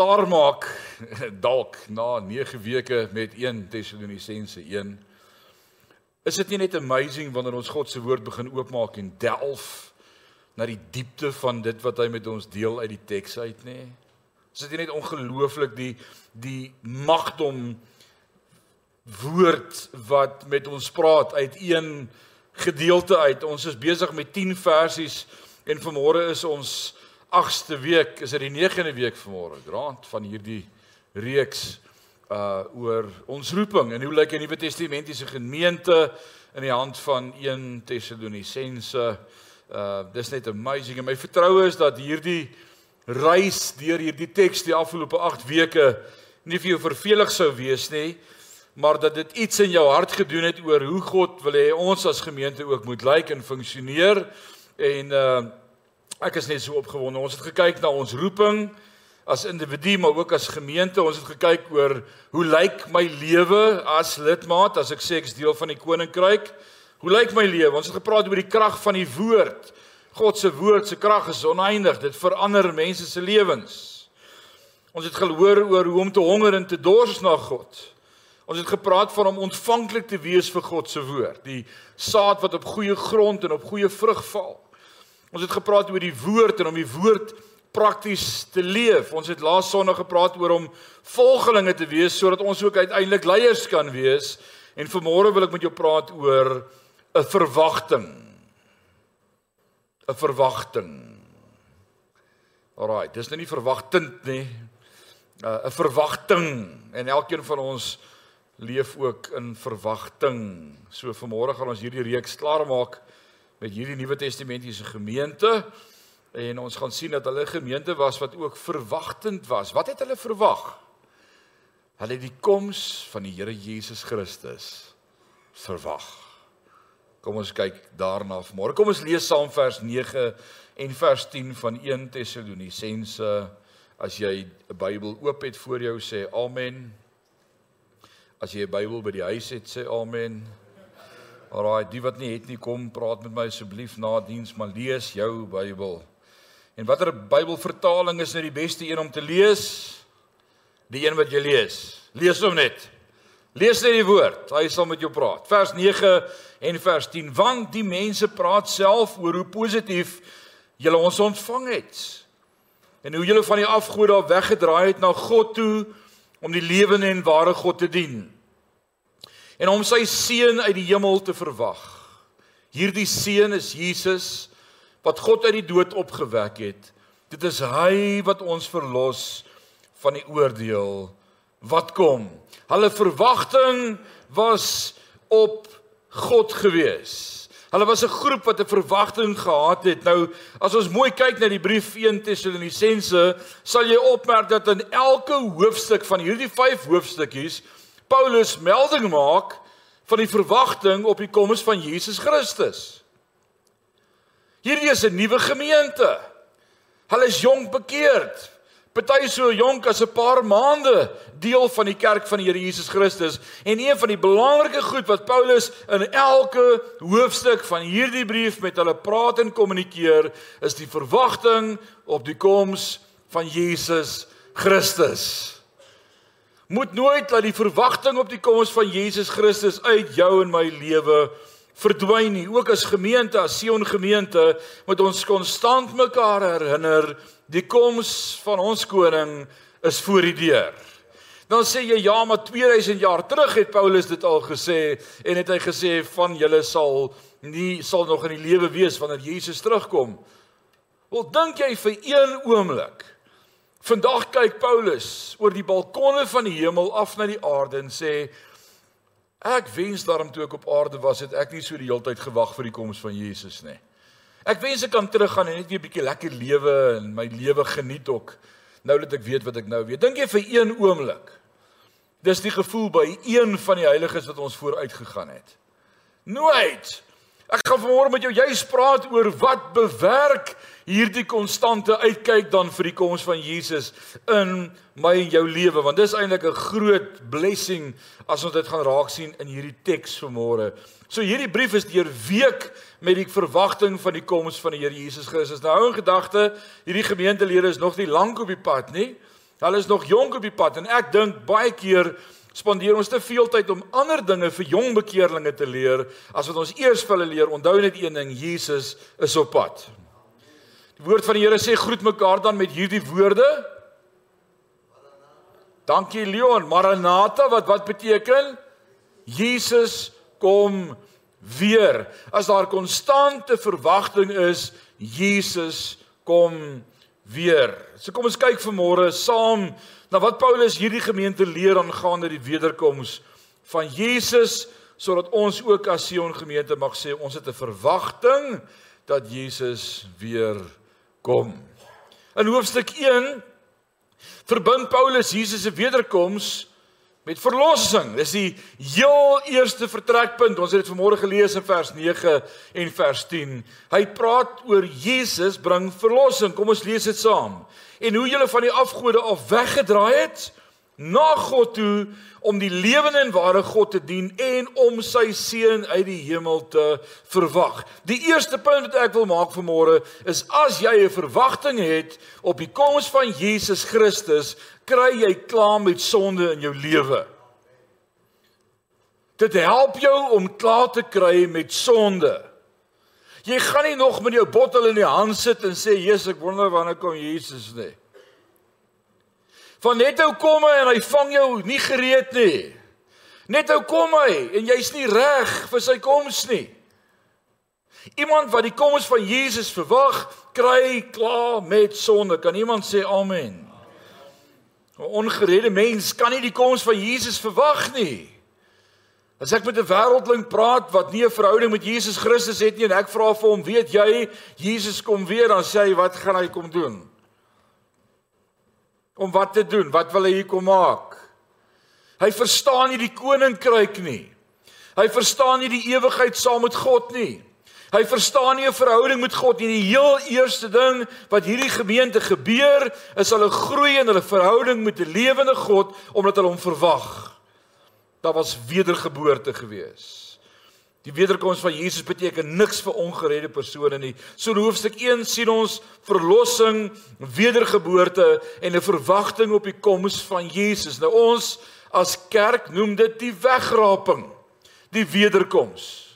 klaarmaak dalk na 9 weke met 1 Tessalonisense 1 is dit nie net amazing wanneer ons God se woord begin oopmaak en delf na die diepte van dit wat hy met ons deel uit die teks uit nê is dit nie net ongelooflik die die magdom woord wat met ons praat uit een gedeelte uit? Ons is besig met 10 versies en vanmôre is ons 8ste week, is dit die 9de week vanmôre, grond van hierdie reeks uh oor ons roeping en hoe lyk 'n Nuwe Testamentiese gemeente in die hand van 1 Tessalonisense. Uh dis net amazing en my vertroue is dat hierdie reis deur hierdie teks die afgelope 8 weke nie vir jou vervelig sou wees nie, maar dat dit iets in jou hart gedoen het oor hoe God wil hê ons as gemeente ook moet lyk en funksioneer en uh Ek is net so opgewonde. Ons het gekyk na ons roeping as individu maar ook as gemeente. Ons het gekyk oor hoe lyk my lewe as lidmaat as ek sê ek is deel van die koninkryk? Hoe lyk my lewe? Ons het gepraat oor die krag van die woord. God se woord se krag is oneindig. Dit verander mense se lewens. Ons het gehoor oor hoe om te honger en te dors na God. Ons het gepraat van om ontvanklik te wees vir God se woord, die saad wat op goeie grond en op goeie vrug val. Ons het gepraat oor die woord en om die woord prakties te leef. Ons het laas Sondag gepraat oor om volgelinge te wees sodat ons ook uiteindelik leiers kan wees. En vanmôre wil ek met jou praat oor 'n verwagting. 'n Verwagting. Alraai, dis nou nie verwagtend nie. 'n 'n verwagting en elkeen van ons leef ook in verwagting. So vanmôre gaan ons hierdie reeks klaarmaak met hierdie Nuwe Testamentiese gemeente en ons gaan sien dat hulle 'n gemeente was wat ook verwagtend was. Wat het hulle verwag? Hulle het die koms van die Here Jesus Christus verwag. Kom ons kyk daarna vanmôre. Kom ons lees saam vers 9 en vers 10 van 1 Tessalonisense. As jy 'n Bybel oop het voor jou sê amen. As jy 'n Bybel by die huis het sê amen. Alraai, die wat nie het nie, kom praat met my asseblief na diens, maar lees jou Bybel. En watter Bybelvertaling is nou die beste een om te lees? Die een wat jy lees. Lees hom net. Lees net die woord. Hy sal met jou praat. Vers 9 en vers 10. Want die mense praat self oor hoe positief julle ons ontvang het. En hoe julle van die afgode af weggedraai het na God toe om die lewende en ware God te dien en om sy seun uit die hemel te verwag. Hierdie seun is Jesus wat God uit die dood opgewek het. Dit is hy wat ons verlos van die oordeel wat kom. Hulle verwagting was op God gewees. Hulle was 'n groep wat 'n verwagting gehad het. Nou, as ons mooi kyk na die brief 1 Tessalonisense, sal jy opmerk dat in elke hoofstuk van hierdie 5 hoofstukkies Paulus melding maak van die verwagting op die koms van Jesus Christus. Hierdie is 'n nuwe gemeente. Hulle is jonk bekeerd. Party so jonk as 'n paar maande deel van die kerk van die Here Jesus Christus en een van die belangrike goed wat Paulus in elke hoofstuk van hierdie brief met hulle praat en kommunikeer is die verwagting op die koms van Jesus Christus moet nooit dat die verwagting op die koms van Jesus Christus uit jou en my lewe verdwyn nie. Ook as gemeente, as Sion gemeente, moet ons konstant mekaar herinner die koms van ons koning is voor die deur. Dan sê jy ja, maar 2000 jaar terug het Paulus dit al gesê en het hy gesê van julle sal nie sal nog in die lewe wees wanneer Jesus terugkom. Wel dink jy vir een oomblik Vandag kyk Paulus oor die balkonne van die hemel af na die aarde en sê ek wens daarom toe ek op aarde was het ek nie so die hele tyd gewag vir die koms van Jesus nie. Ek wens ek kan teruggaan en net weer 'n bietjie lekker lewe en my lewe geniet ook nou dat ek weet wat ek nou weet. Dink jy vir een oomblik dis die gevoel by een van die heiliges wat ons vooruit gegaan het? Nooit. Ek gaan vanmôre met jou juis praat oor wat bewerk hierdie konstante uitkyk dan vir die koms van Jesus in my en jou lewe want dis eintlik 'n groot blessing as ons dit gaan raak sien in hierdie teks vanmôre. So hierdie brief is deur week met die verwagting van die koms van die Here Jesus Christus. Nou hou in gedagte, hierdie gemeentelede is nog nie lank op die pad nie. Hulle is nog jonk op die pad en ek dink baie keer spandeer ons te veel tyd om ander dinge vir jong bekeerlinge te leer as wat ons eers vir hulle leer. Onthou net een ding, Jesus is op pad. Die woord van die Here sê groet mekaar dan met hierdie woorde. Dankie Leon, Maranatha wat wat beteken? Jesus kom weer. As daar konstante verwagting is, Jesus kom weer. So kom ons kyk vanmôre saam na wat Paulus hierdie gemeente leer aangaande die wederkoms van Jesus sodat ons ook as Sion gemeente mag sê ons het 'n verwagting dat Jesus weer kom. In hoofstuk 1 verbind Paulus Jesus se wederkoms met verlossing. Dis die heel eerste vertrekpunt. Ons het dit vanmôre gelees in vers 9 en vers 10. Hy praat oor Jesus bring verlossing. Kom ons lees dit saam. En hoe julle van die afgode af weggedraai het na God toe om die lewende en ware God te dien en om sy seun uit die hemel te verwag. Die eerste punt wat ek wil maak vanmôre is as jy 'n verwagting het op die koms van Jesus Christus, kry jy klaar met sonde in jou lewe. Dit help jou om klaar te kry met sonde. Jy gaan nie nog met jou bottel in die hand sit en sê Jesus, ek wonder wanneer kom Jesus nie. Van net ou kom hy en hy vang jou nie gereed nie. Net ou kom hy en jy's nie reg vir sy koms nie. Iemand wat die koms van Jesus verwag, kry klaar met sonde. Kan iemand sê amen? 'n Ongeredde mens kan nie die koms van Jesus verwag nie. As ek met 'n wêreldling praat wat nie 'n verhouding met Jesus Christus het nie en ek vra vir hom, "Weet jy Jesus kom weer?" dan sê hy, "Wat gaan hy kom doen?" om wat te doen? Wat wil hy hier kom maak? Hy verstaan nie die koninkryk nie. Hy verstaan nie die ewigheid saam met God nie. Hy verstaan nie 'n verhouding met God nie. Die heel eerste ding wat hierdie gemeente gebeur, is hulle groei in hulle verhouding met die lewende God omdat hulle hom verwag. Daar was wedergeboorte geweest. Die wederkoms van Jesus beteken niks vir ongeredde persone nie. So in hoofstuk 1 sien ons verlossing, wedergeboorte en 'n verwagting op die koms van Jesus. Nou ons as kerk noem dit die wegraping, die wederkoms.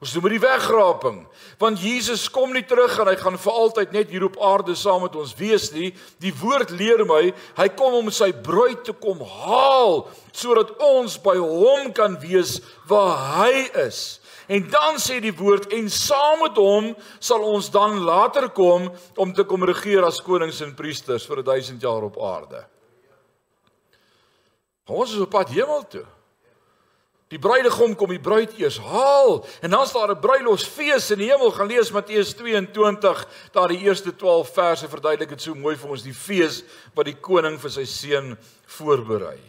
Ons noem dit die wegraping, want Jesus kom nie terug en hy gaan vir altyd net hier op aarde saam met ons wees nie. Die woord leer my, hy kom om sy bruid te kom haal sodat ons by hom kan wees waar hy is. En dan sê die woord en saam met hom sal ons dan later kom om te kom regeer as konings en priesters vir 1000 jaar op aarde. Ons is op pad hemel toe. Die bruidegom kom die bruid eers haal en dan is daar 'n bruilofsfees in die hemel. Gaan lees Matteus 22, daar die eerste 12 verse verduidelik dit so mooi vir ons die fees wat die koning vir sy seun voorberei.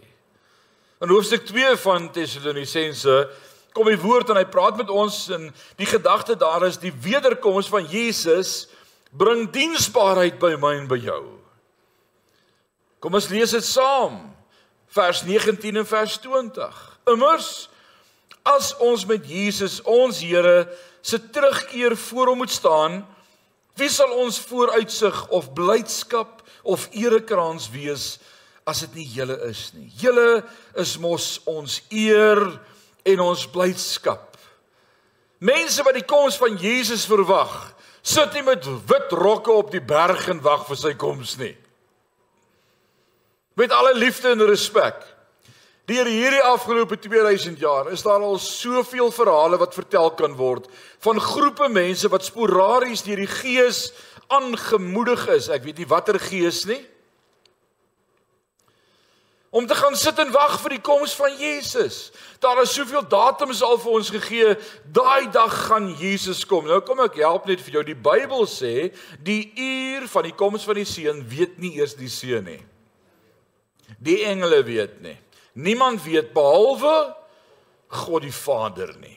In hoofstuk 2 van Tessalonisense kom die woord en hy praat met ons en die gedagte daar is die wederkoms van Jesus bring diensbaarheid by my en by jou. Kom ons lees dit saam. Vers 19 en vers 20. Immers as ons met Jesus ons Here se terugkeer voor hom moet staan, wie sal ons vooruitsig of blydskap of erekrans wees as dit nie julle is nie. Julle is mos ons eer en ons blydskap. Mense wat die koms van Jesus verwag, sit nie met wit rokke op die berg en wag vir sy koms nie. Met alle liefde en respek. Deur hierdie afgelope 2000 jaar is daar al soveel verhale wat vertel kan word van groepe mense wat sporaries deur die Gees aangemoedig is. Ek weet nie watter gees nie om te gaan sit en wag vir die koms van Jesus. Daar is soveel datums al vir ons gegee, daai dag gaan Jesus kom. Nou kom ek help net vir jou. Die Bybel sê, die uur van die koms van die seun weet nie eers die seun nie. Die engele weet nie. Niemand weet behalwe God die Vader nie.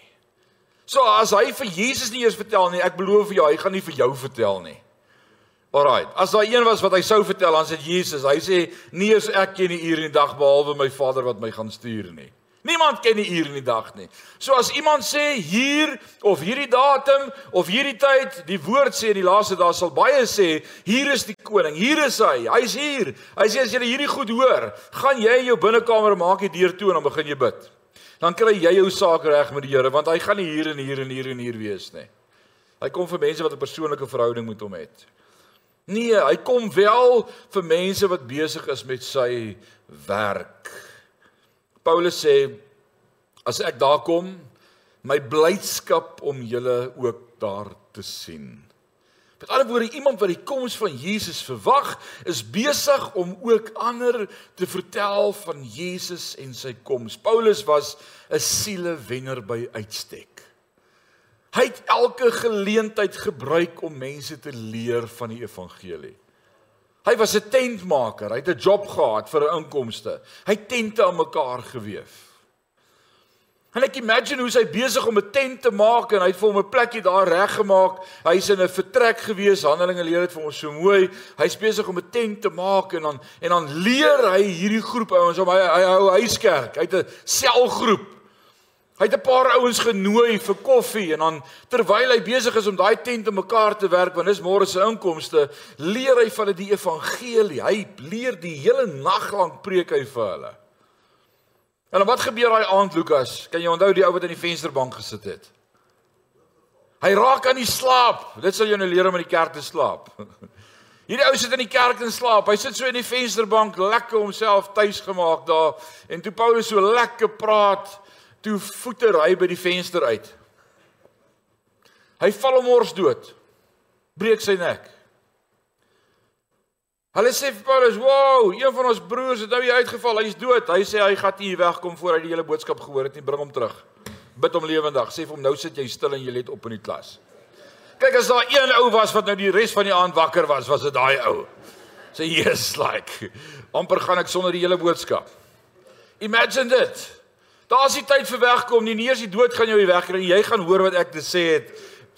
So as hy vir Jesus nie eers vertel nie, ek belowe vir jou, hy gaan nie vir jou vertel nie. Alraai. As daar een was wat hy sou vertel, dan sê Jesus, hy sê nie eens ek ken die uur en die dag behalwe my Vader wat my gaan stuur nie. Niemand ken die uur en die dag nie. So as iemand sê hier of hierdie datum of hierdie tyd, die woord sê die laaste dae sal baie sê, hier is die koning, hier is hy, hy's hier. Hy sê as jy hierdie goed hoor, gaan jy in jou binnekamer maak die deur toe en dan begin jy bid. Dan kry jy jou saak reg met die Here want hy gaan nie hier en hier en hier en hier wees nie. Hy kom vir mense wat 'n persoonlike verhouding met hom het. Nee, hy kom wel vir mense wat besig is met sy werk. Paulus sê as ek daar kom, my blydskap om julle ook daar te sien. Met ander woorde, iemand wat die koms van Jesus verwag, is besig om ook ander te vertel van Jesus en sy koms. Paulus was 'n sielewenner by uitstek. Hy het elke geleentheid gebruik om mense te leer van die evangelie. Hy was 'n tentmaker, hy het 'n job gehad vir 'n inkomste. Hy het tente aan mekaar gewewe. En ek imagine hoe hy besig om 'n tent te maak en hy het vir hom 'n plekkie daar reggemaak. Hy's in 'n vertrek gewees. Handelinge leer dit vir ons so mooi. Hy's besig om 'n tent te maak en dan en dan leer hy hierdie groep ouens om hy hy hou huiskerk. Hy het 'n selgroep. Hy het 'n paar ouens genooi vir koffie en dan terwyl hy besig is om daai tent te mekaar te werk want dis môre se inkomste, leer hy van die evangelie. Hy leer die hele nag lank preek hy vir hulle. En dan wat gebeur daai aand Lukas? Kan jy onthou die ou wat in die vensterbank gesit het? Hy raak aan die slaap. Dit sal jou nou leer om in die kerk te slaap. Hierdie ou sit in die kerk en slaap. Hy sit so in die vensterbank, lekker homself tuis gemaak daar. En toe Paulus so lekker praat, toe voete ry by die venster uit. Hy val omors dood. Breek sy nek. Hulle sê vir Paulus, "Wow, een van ons broers het nou hier uitgeval. Hy's dood." Hy sê hy gaan nie wegkom voor hy die hele boodskap gehoor het nie. Bring hom terug. Bid hom lewendig. Sê vir hom, "Nou sit jy stil en jy let op in die klas." Kyk, as daar een ou was wat nou die res van die aand wakker was, was dit daai ou. Sê, "Yes, like, amper gaan ek sonder die hele boodskap." Imagine dit. Daar's die tyd vir wegkom, nie eers die dood gaan jou hier wegkry nie. Jy gaan hoor wat ek te sê het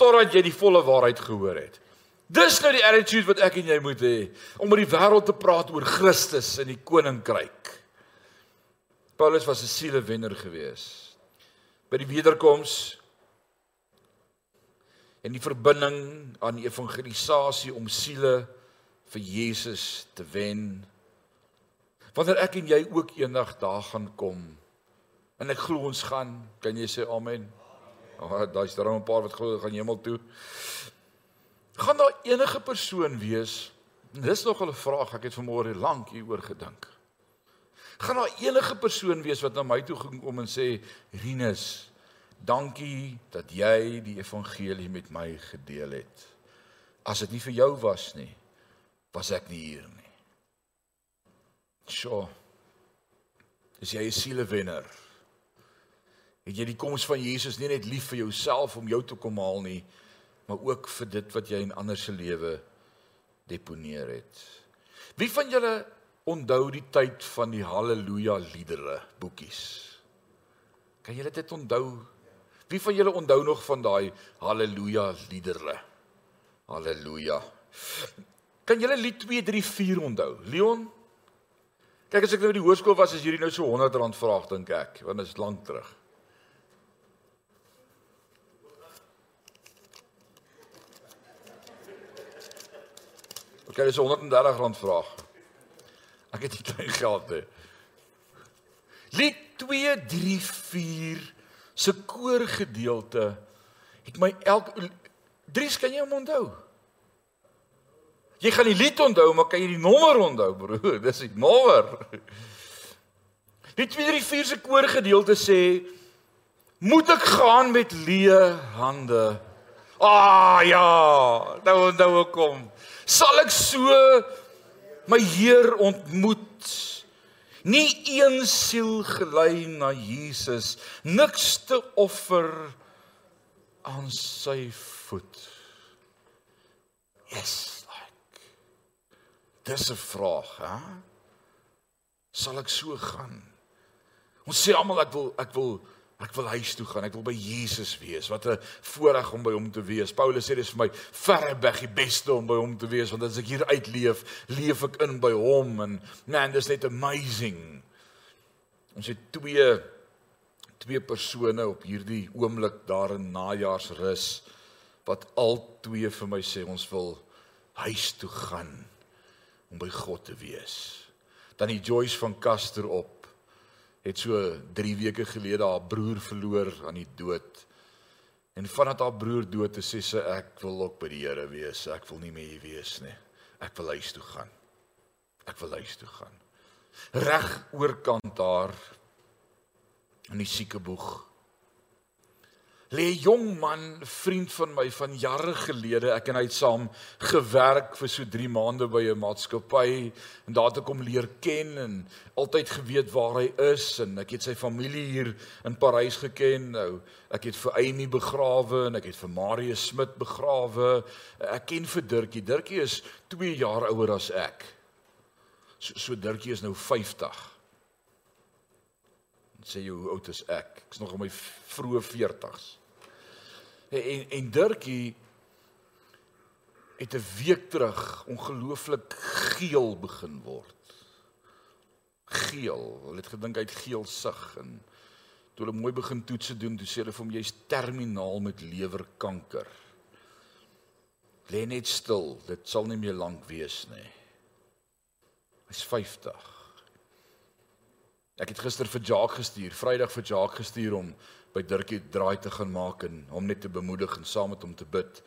totdat jy die volle waarheid gehoor het. Dis nou die attitude wat ek en jy moet hê om met die wêreld te praat oor Christus en die koninkryk. Paulus was 'n sielewenner gewees. By die wederkoms en die verbinding aan die evangelisasie om siele vir Jesus te wen. Wanneer ek en jy ook eendag daar gaan kom En ek glo ons gaan, kan jy sê amen? Oh, Daar's daar 'n paar wat glo gaan hemel toe. Gaan daar enige persoon wees? Dis nog 'n vraag, ek het vanmôre lank hieroor gedink. Gaan daar enige persoon wees wat na my toe gekom en sê, "Rinus, dankie dat jy die evangelie met my gedeel het. As dit nie vir jou was nie, was ek nie hier nie." Sjoe. Is jy 'n sielewenner? Het jy die koms van Jesus nie net lief vir jouself om jou te kom haal nie, maar ook vir dit wat jy in ander se lewe deponeer het. Wie van julle onthou die tyd van die haleluja liedere boekies? Kan julle dit onthou? Wie van julle onthou nog van daai haleluja liedere? Haleluja. Kan julle lied 2 3 4 onthou? Leon Kyk as ek nou by die hoërskool was as hierdie nou so R100 vraag dink ek, want dit is lank terug. OK, dis 130 rand vraag. Ek het nie klein geld nie. Lied 2 3 4 se koorgedeelte het my elke Dries kan jy hom onthou? Jy gaan die lied onthou, maar kan jy die nommer onthou, broer? Dis die nommer. Die 2 3 4 se koorgedeelte sê moet ek gaan met leë hande. Ah ja, nou nou kom sal ek so my Heer ontmoet. Nie een siel gelei na Jesus, niks te offer aan sy voet. Yes, like. Dis 'n vraag, hè? Sal ek so gaan? Ons sê almal ek wil ek wil Ek wil huis toe gaan. Ek wil by Jesus wees. Wat 'n voorreg om by hom te wees. Paulus sê dis vir my verre weg die beste om by hom te wees want as ek hier uitleef, leef ek in by hom en man, dis net amazing. Ons het twee twee persone op hierdie oomblik daar in najaarsrus wat al twee vir my sê ons wil huis toe gaan om by God te wees. Dan die Joyce van Caster op het so 3 weke gelede haar broer verloor aan die dood. En vandat haar broer dood is, sê sy ek wil ook by die Here wees. Ek wil nie meer hier wees nie. Ek wil huis toe gaan. Ek wil huis toe gaan. Reg oorkant daar in die siekeboeg. Lê jong man, vriend van my van jare gelede, ek en hy het saam gewerk vir so 3 maande by 'n maatskappy en daar het ek hom leer ken en altyd geweet waar hy is en ek het sy familie hier in Parys geken. Nou, ek het vir Amy begrawe en ek het vir Marius Smit begrawe. Ek ken vir Dirkie. Dirkie is 2 jaar ouer as ek. So, so Dirkie is nou 50 sê jy hoe oud is ek? Ek's nog in my vroeë 40s. En en Dirkie het 'n week terug ongelooflik geel begin word. Geel. Hulle het gedink hy het geel sig en toe hulle mooi begin toetse doen, toe sê hulle vir hom jy's terminaal met lewerkanker. Lê net stil, dit sal nie meer lank wees nie. Hy's 50. Ek het gister vir Jacques gestuur, Vrydag vir Jacques gestuur om by Dirkie draai te gaan maak en hom net te bemoedig en saam met hom te bid.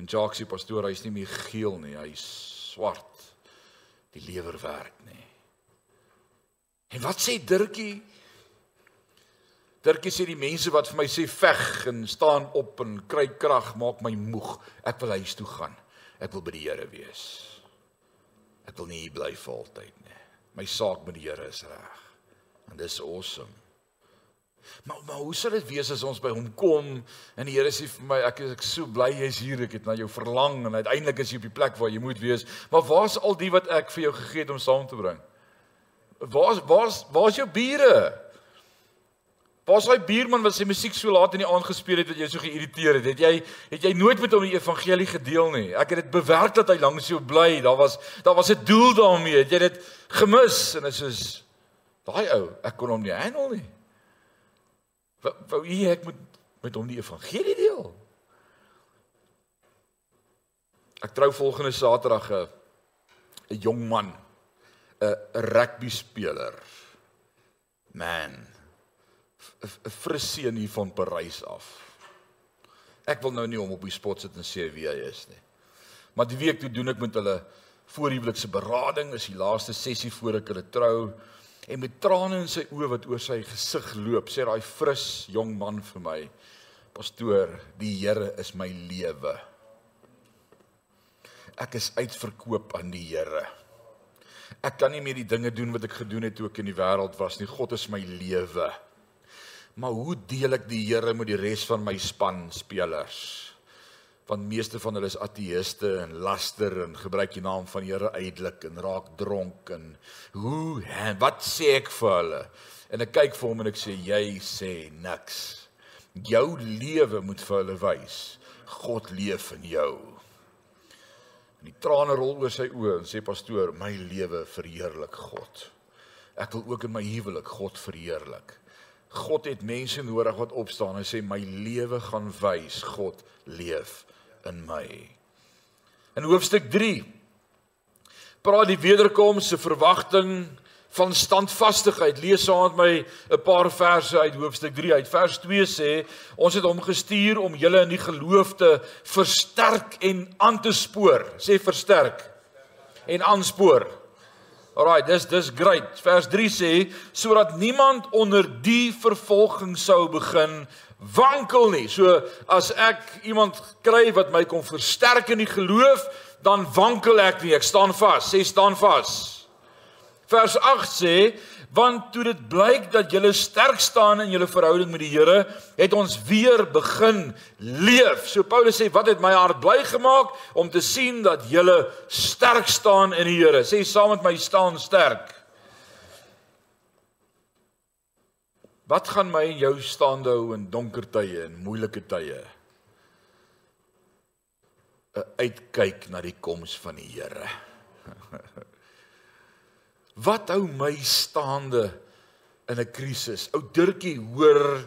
En Jacques sê pastoor, hy's nie meer geel nie, hy's swart. Die lewer werk nie. En wat sê Dirkie? Dirkie sê die mense wat vir my sê veg en staan op en kry krag maak my moeg. Ek wil huis toe gaan. Ek wil by die Here wees. Ek wil nie hier bly vir altyd nie. My saak met die Here is reg. En dis awesome. Maar maar hoe sal dit wees as ons by hom kom en die Here sê vir my ek is ek so bly jy's hier ek het na jou verlang en uiteindelik is jy op die plek waar jy moet wees. Maar waar's al die wat ek vir jou gegee het om saam te bring? Waar's waar's waar's jou bure? Waar's daai buurman wat sy musiek so laat in die aand gespeel het dat jy so geïrriteer het? Het jy het jy nooit met hom die evangelie gedeel nie? Ek het dit bewerk dat hy langs jou bly. Daar was daar was 'n doel daarmee. Het jy dit gemis? En dit is soos Daai ou, ek kon hom nie handle nie. Wou hy ek moet met hom die evangelie deel? Ek trou volgende Saterdag 'n 'n jong man, 'n rugby speler. Man. 'n Friseën hier van Parys af. Ek wil nou nie hom op die spot sit en sê wie hy is nie. Maar die week toe doen ek met hulle voorhuwelikse berading, is die laaste sessie voor ek hulle trou en met trane in sy oë wat oor sy gesig loop, sê daai fris jong man vir my: "Pastoor, die Here is my lewe. Ek is uitverkoop aan die Here. Ek kan nie meer die dinge doen wat ek gedoen het toe ek in die wêreld was nie. God is my lewe. Maar hoe deel ek die Here met die res van my span spelers?" Want meeste van hulle is ateëste en laster en gebruik die naam van Here uitelik en raak dronk en hoe en wat sê ek vir hulle? En ek kyk vir hom en ek sê jy sê niks. Jou lewe moet vir hulle wys. God leef in jou. En die trane rol oor sy oë en sê pastoor my lewe verheerlik God. Ek wil ook in my huwelik God verheerlik. God het mense nodig wat opstaan en sê my lewe gaan wys God leef in my. In hoofstuk 3 praat die wederkoms se verwagting van standvastigheid. Lees saam met my 'n paar verse uit hoofstuk 3 uit. Vers 2 sê: Ons het hom gestuur om julle in die geloof te versterk en aan te spoor. Sê versterk en aanspoor. Alraai, dis dis great. Vers 3 sê sodat niemand onder die vervolging sou begin wankel nie. So as ek iemand kry wat my kom versterk in die geloof, dan wankel ek nie. Ek staan vas. Sê staan vas. Vers 8 sê want toe dit blyk dat jy sterk staan in jou verhouding met die Here, het ons weer begin leef. So Paulus sê wat het my hart bly gemaak om te sien dat jy sterk staan in die Here. Sê saam met my staan sterk. Wat gaan my en jou staande hou in donker tye en moeilike tye? 'n Uitkyk na die koms van die Here. Wat hou my staande in 'n krisis. Ou Dirkie hoor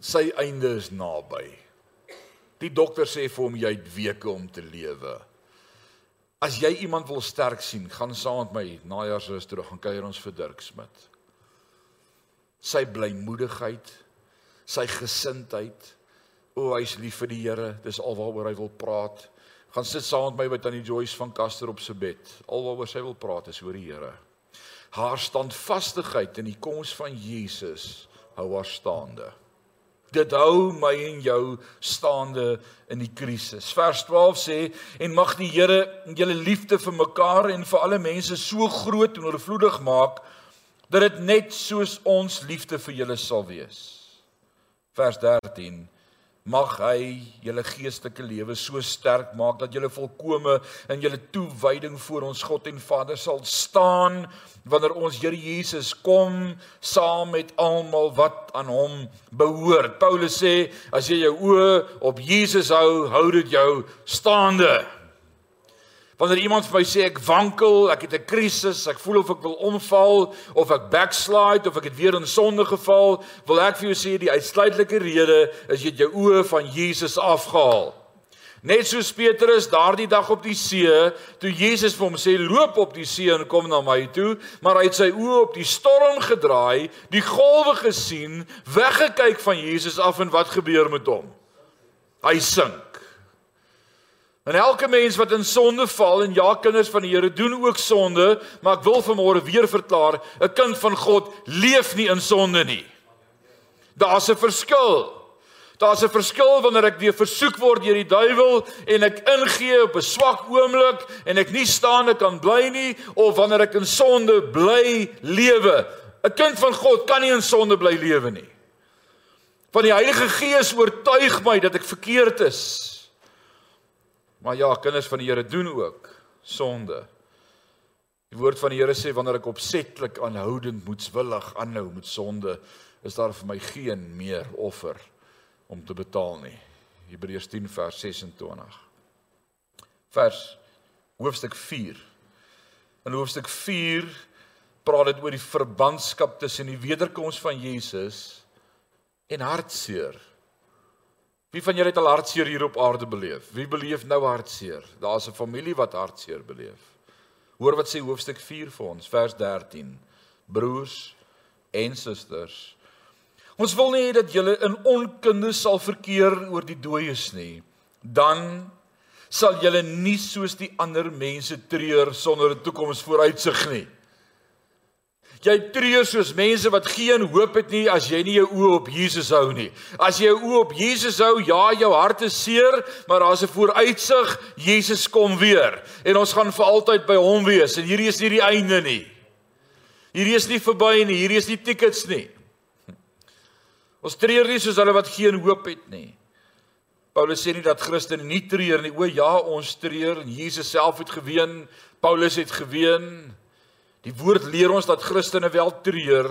sy einde is naby. Die dokter sê vir hom jy het weke om te lewe. As jy iemand wil sterk sien, gaan saam met my najaarsrus toe gaan kuier ons vir Dirk Smit. Sy blymoedigheid, sy gesindheid. O, hy's lief vir die Here. Dis alwaaroor hy wil praat. Gaan sit saam met my by Tannie Joyce van Kaster op sy bed. Alwaaroor sy wil praat is oor die Here. Haar standvastigheid in die koms van Jesus hou haar staande. Dit hou my en jou staande in die krisis. Vers 12 sê en mag die Here julle liefde vir mekaar en vir alle mense so groot en oorvloedig maak dat dit net soos ons liefde vir julle sal wees. Vers 13 mag hy julle geestelike lewe so sterk maak dat julle volkome in julle toewyding voor ons God en Vader sal staan wanneer ons Here Jesus kom saam met almal wat aan hom behoort. Paulus sê as jy jou oë op Jesus hou, hou dit jou staande. Wanneer iemand vir my sê ek wankel, ek het 'n krisis, ek voel of ek wil omval of ek backslide of ek het weer in sonde geval, wil ek vir jou sê die uitsluitlike rede is jy het jou oë van Jesus afgehaal. Net soos Petrus daardie dag op die see, toe Jesus vir hom sê loop op die see en kom na my toe, maar hy het sy oë op die storm gedraai, die golwe gesien, weggekyk van Jesus af en wat gebeur met hom? Hy sink. En elke mens wat in sonde val en ja kinders van die Here doen ook sonde, maar ek wil vanmôre weer verklaar, 'n kind van God leef nie in sonde nie. Daar's 'n verskil. Daar's 'n verskil wanneer ek weer versoek word deur die duiwel en ek ingee op 'n swak oomblik en ek nie staande kan bly nie of wanneer ek in sonde bly lewe. 'n Kind van God kan nie in sonde bly lewe nie. Van die Heilige Gees oortuig my dat ek verkeerd is. Maar ja, kinders van die Here doen ook sonde. Die woord van die Here sê wanneer ek opsetlik aanhoudend moedswillig aanhou met sonde, is daar vir my geen meer offer om te betaal nie. Hebreërs 10 vers 26. Vers hoofstuk 4. In hoofstuk 4 praat dit oor die verbandskap tussen die wederkoms van Jesus en hartseer. Wie van julle het al hartseer hier op aarde beleef? Wie beleef nou hartseer? Daar's 'n familie wat hartseer beleef. Hoor wat sê hoofstuk 4 vir ons, vers 13. Broers en susters, ons wil nie hê dat julle in onkunde sal verkeer oor die dooies nie. Dan sal julle nie soos die ander mense treur sonder 'n toekoms vooruitsig nie. Jy treur soos mense wat geen hoop het nie as jy nie jou oë op Jesus hou nie. As jy jou oë op Jesus hou, ja, jou hart is seer, maar daar's 'n vooruitsig. Jesus kom weer en ons gaan vir altyd by hom wees en hierdie is nie die einde nie. Hierdie is nie verby nie, hierdie is nie tickets nie. Ons treur nie soos hulle wat geen hoop het nie. Paulus sê nie dat Christene nie treur nie. O ja, ons treur en Jesus self het geween. Paulus het geween. Die woord leer ons dat Christene wel treur,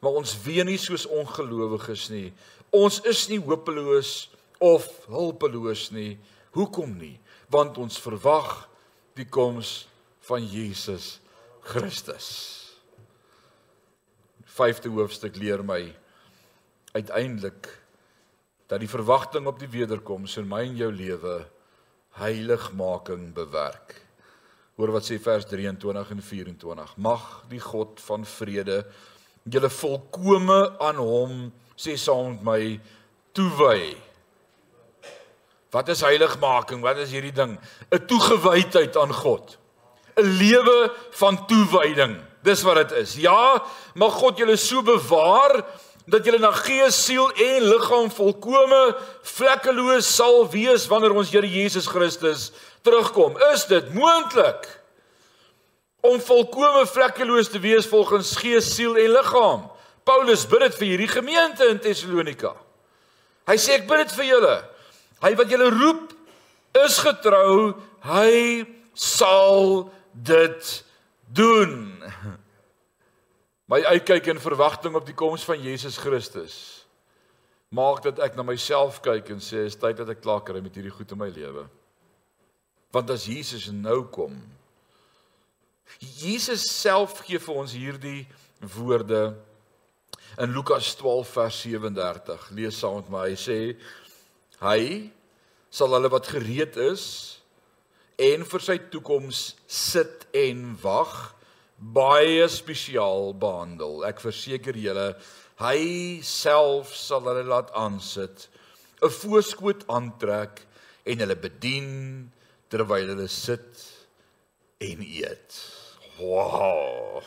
maar ons ween nie soos ongelowiges nie. Ons is nie hopeloos of hulpeloos nie. Hoekom nie? Want ons verwag die koms van Jesus Christus. Vyfde hoofstuk leer my uiteindelik dat die verwagting op die wederkoms in my en jou lewe heiligmaking bewerk. Hoor wat sê vers 23 en 24. Mag die God van vrede julle volkome aan hom sê saam met my toewy. Wat is heiligmaking? Wat is hierdie ding? 'n Toegewydheid aan God. 'n Lewe van toewyding. Dis wat dit is. Ja, mag God julle so bewaar dat julle na gees, siel en liggaam volkome vlekkeloos sal wees wanneer ons Here Jesus Christus terugkom. Is dit moontlik om volkome vlekkeloos te wees volgens gees, siel en liggaam? Paulus bid dit vir hierdie gemeente in Tessalonika. Hy sê ek bid dit vir julle. Hy wat julle roep is getrou, hy sal dit doen. My uitkyk en verwagting op die koms van Jesus Christus maak dat ek na myself kyk en sê is tyd dat ek klaar kry met hierdie goed in my lewe. Want as Jesus nou kom, Jesus self gee vir ons hierdie woorde In Lukas 12 vers 37 lees saam met my. Hy sê hy sal hulle wat gereed is en vir sy toekoms sit en wag baie spesiaal behandel. Ek verseker julle, hy self sal hulle laat aansit, 'n voorskoot aantrek en hulle bedien terwyl hulle sit en eet. Wow.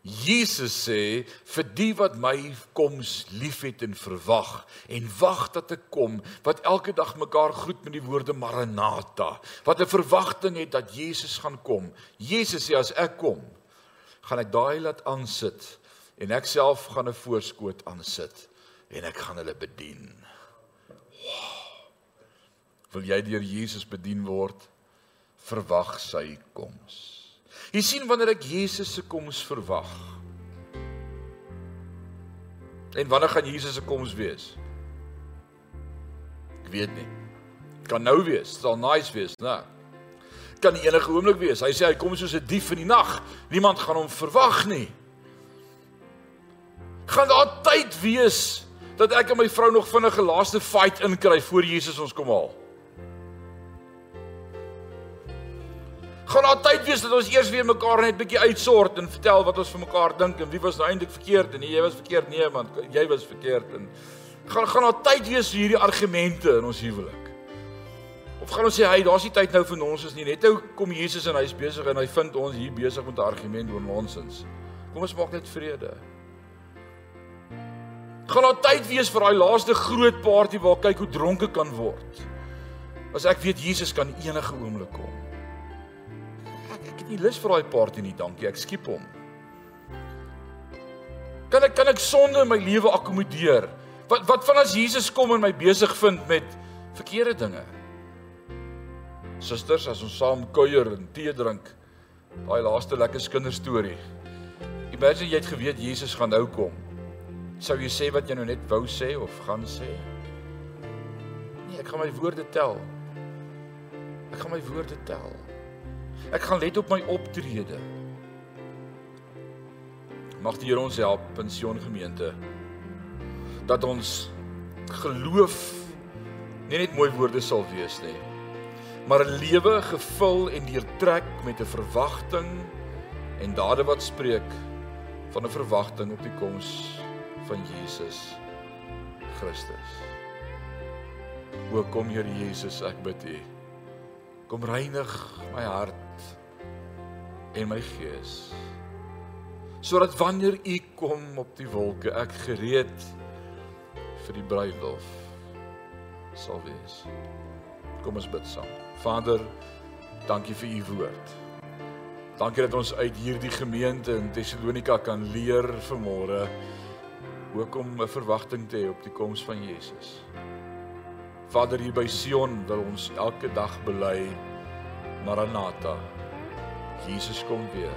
Jesus sê vir die wat my koms liefhet en verwag en wag dat ek kom wat elke dag mekaar groet met die woorde Maranatha wat 'n verwagting het dat Jesus gaan kom. Jesus sê as ek kom, gaan ek daai laat aansit en ek self gaan 'n voorskoot aansit en ek gaan hulle bedien. Wil jy deur Jesus bedien word? Verwag sy koms. Jy sien wanneer ek Jesus se koms verwag. En wanneer gaan Jesus se koms wees? Ek weet nie. Kan nou wees, sal nice wees, né? Kan enige oomblik wees. Hy sê hy kom soos 'n dief in die nag. Niemand gaan hom verwag nie. Gaan daar tyd wees dat ek en my vrou nog vinnige laaste fight inkry voor Jesus ons kom haal? Gaan daar tyd wees dat ons eers weer mekaar net bietjie uitsort en vertel wat ons vir mekaar dink en wie was nou eintlik verkeerd en nee, jy was verkeerd nee man, jy was verkeerd en gaan gaan daar tyd wees vir hierdie argumente in ons huwelik. Of gaan ons sê hy, daar's nie tyd nou vir ons is nie. Net nou kom Jesus en hy's besig en hy vind ons hier besig met 'n argument oor nonsens. Kom ons maak net vrede. Gaan daar tyd wees vir daai laaste groot party waar kyk hoe dronke kan word. As ek weet Jesus kan enige oomblik kom nie lus vir daai party nie, dankie. Ek skiep hom. Kan ek kan ek sonde in my lewe akkommodeer? Wat wat van as Jesus kom en my besig vind met verkeerde dinge? Susters, as ons saam kuier en tee drink, daai laaste lekker kinderstorie. Imagine jy het geweet Jesus gaan nou kom. Sou jy sê wat jy nou net wou sê of gaan sê? Nee, ek gaan my woorde tel. Ek gaan my woorde tel. Ek gaan let op my optrede. Mag die Here ons help, pensioen gemeente, dat ons geloof nie net mooi woorde sal wees nie, maar 'n lewe gevul en deurtrek met 'n verwagting en dade wat spreek van 'n verwagting op die koms van Jesus Christus. O kom Here Jesus, ek bid U. Kom reinig my hart en my gees sodat wanneer u kom op die wolke ek gereed vir die bruilof sal wees. Kom ons bid saam. Vader dankie vir u woord. Dankie dat ons uit hierdie gemeente in Tessalonika kan leer vanmôre hoe om 'n verwagting te hê op die koms van Jesus Vader hier by Sion wil ons elke dag bely Maranatha Jesus kom weer.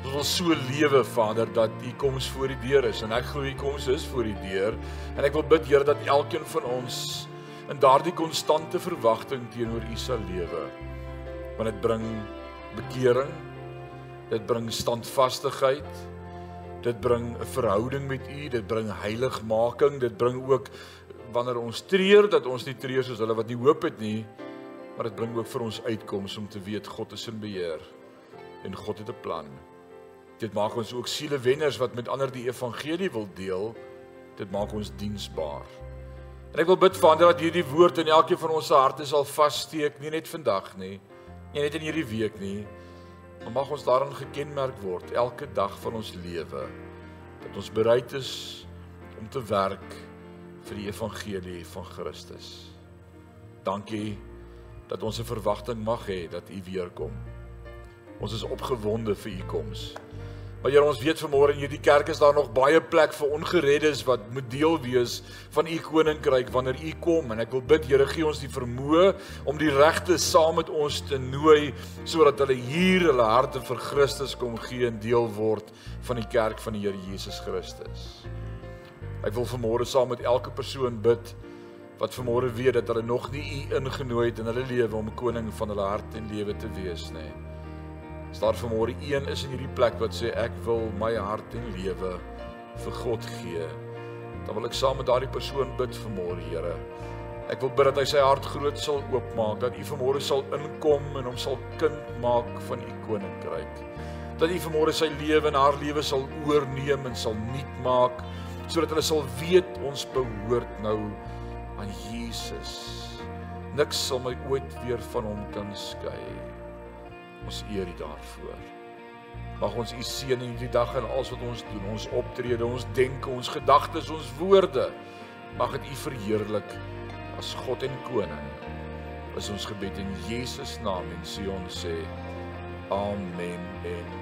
Ons wil so lewe, Vader, dat U koms voor die deur is en ek glo U koms is voor die deur en ek wil bid Here dat elkeen van ons in daardie konstante verwagting teenoor U sal lewe. Want dit bring bekering. Dit bring standvastigheid. Dit bring 'n verhouding met U, dit bring heiligmaking, dit bring ook wanneer ons treur dat ons nie treur soos hulle wat nie hoop het nie, maar dit bring ook vir ons uitkoms om te weet God is in beheer en God het 'n plan. Dit maak ons ook sielewenners wat met ander die evangelie wil deel. Dit maak ons diensbaar. En ek wil bid Vader dat hierdie woord in elkeen van ons se harte sal vassteek, nie net vandag nie, nie net in hierdie week nie, maar mag ons daarin gekenmerk word elke dag van ons lewe dat ons bereid is om te werk vir die evangelie van Christus. Dankie dat ons 'n verwagting mag hê dat U weer kom. Ons is opgewonde vir U koms. Maar Here, ons weet vanmôre in hierdie kerk is daar nog baie plek vir ongereddes wat moet deel wees van U koninkryk wanneer U kom en ek wil bid Here, gee ons die vermoë om die regte saam met ons te nooi sodat hulle hier hulle harte vir Christus kom gee en deel word van die kerk van die Here Jesus Christus. Ek wil vanmôre saam met elke persoon bid wat vanmôre weet dat hulle nog nie u ingenooi het in hulle lewe om koning van hulle hart en lewe te wees nie. As daar vanmôre een is in hierdie plek wat sê ek wil my hart en lewe vir God gee, dan wil ek saam met daardie persoon bid vanmôre, Here. Ek wil bid dat hy sy hart groot sal oopmaak, dat U vanmôre sal inkom en hom sal kind maak van U koninkryk. Dat U vanmôre sy lewe en haar lewe sal oorneem en sal nuut maak, sodat hulle sal weet ons behoort nou aan Jesus. Niks sal my ooit weer van hom kan skei. Ons eer U daarvoor. Mag ons U seën in hierdie dag en alles wat ons doen, ons optrede, ons denke, ons gedagtes, ons woorde. Mag dit U verheerlik as God en koning. Is ons gebed in Jesus naam en sê ons sê amen en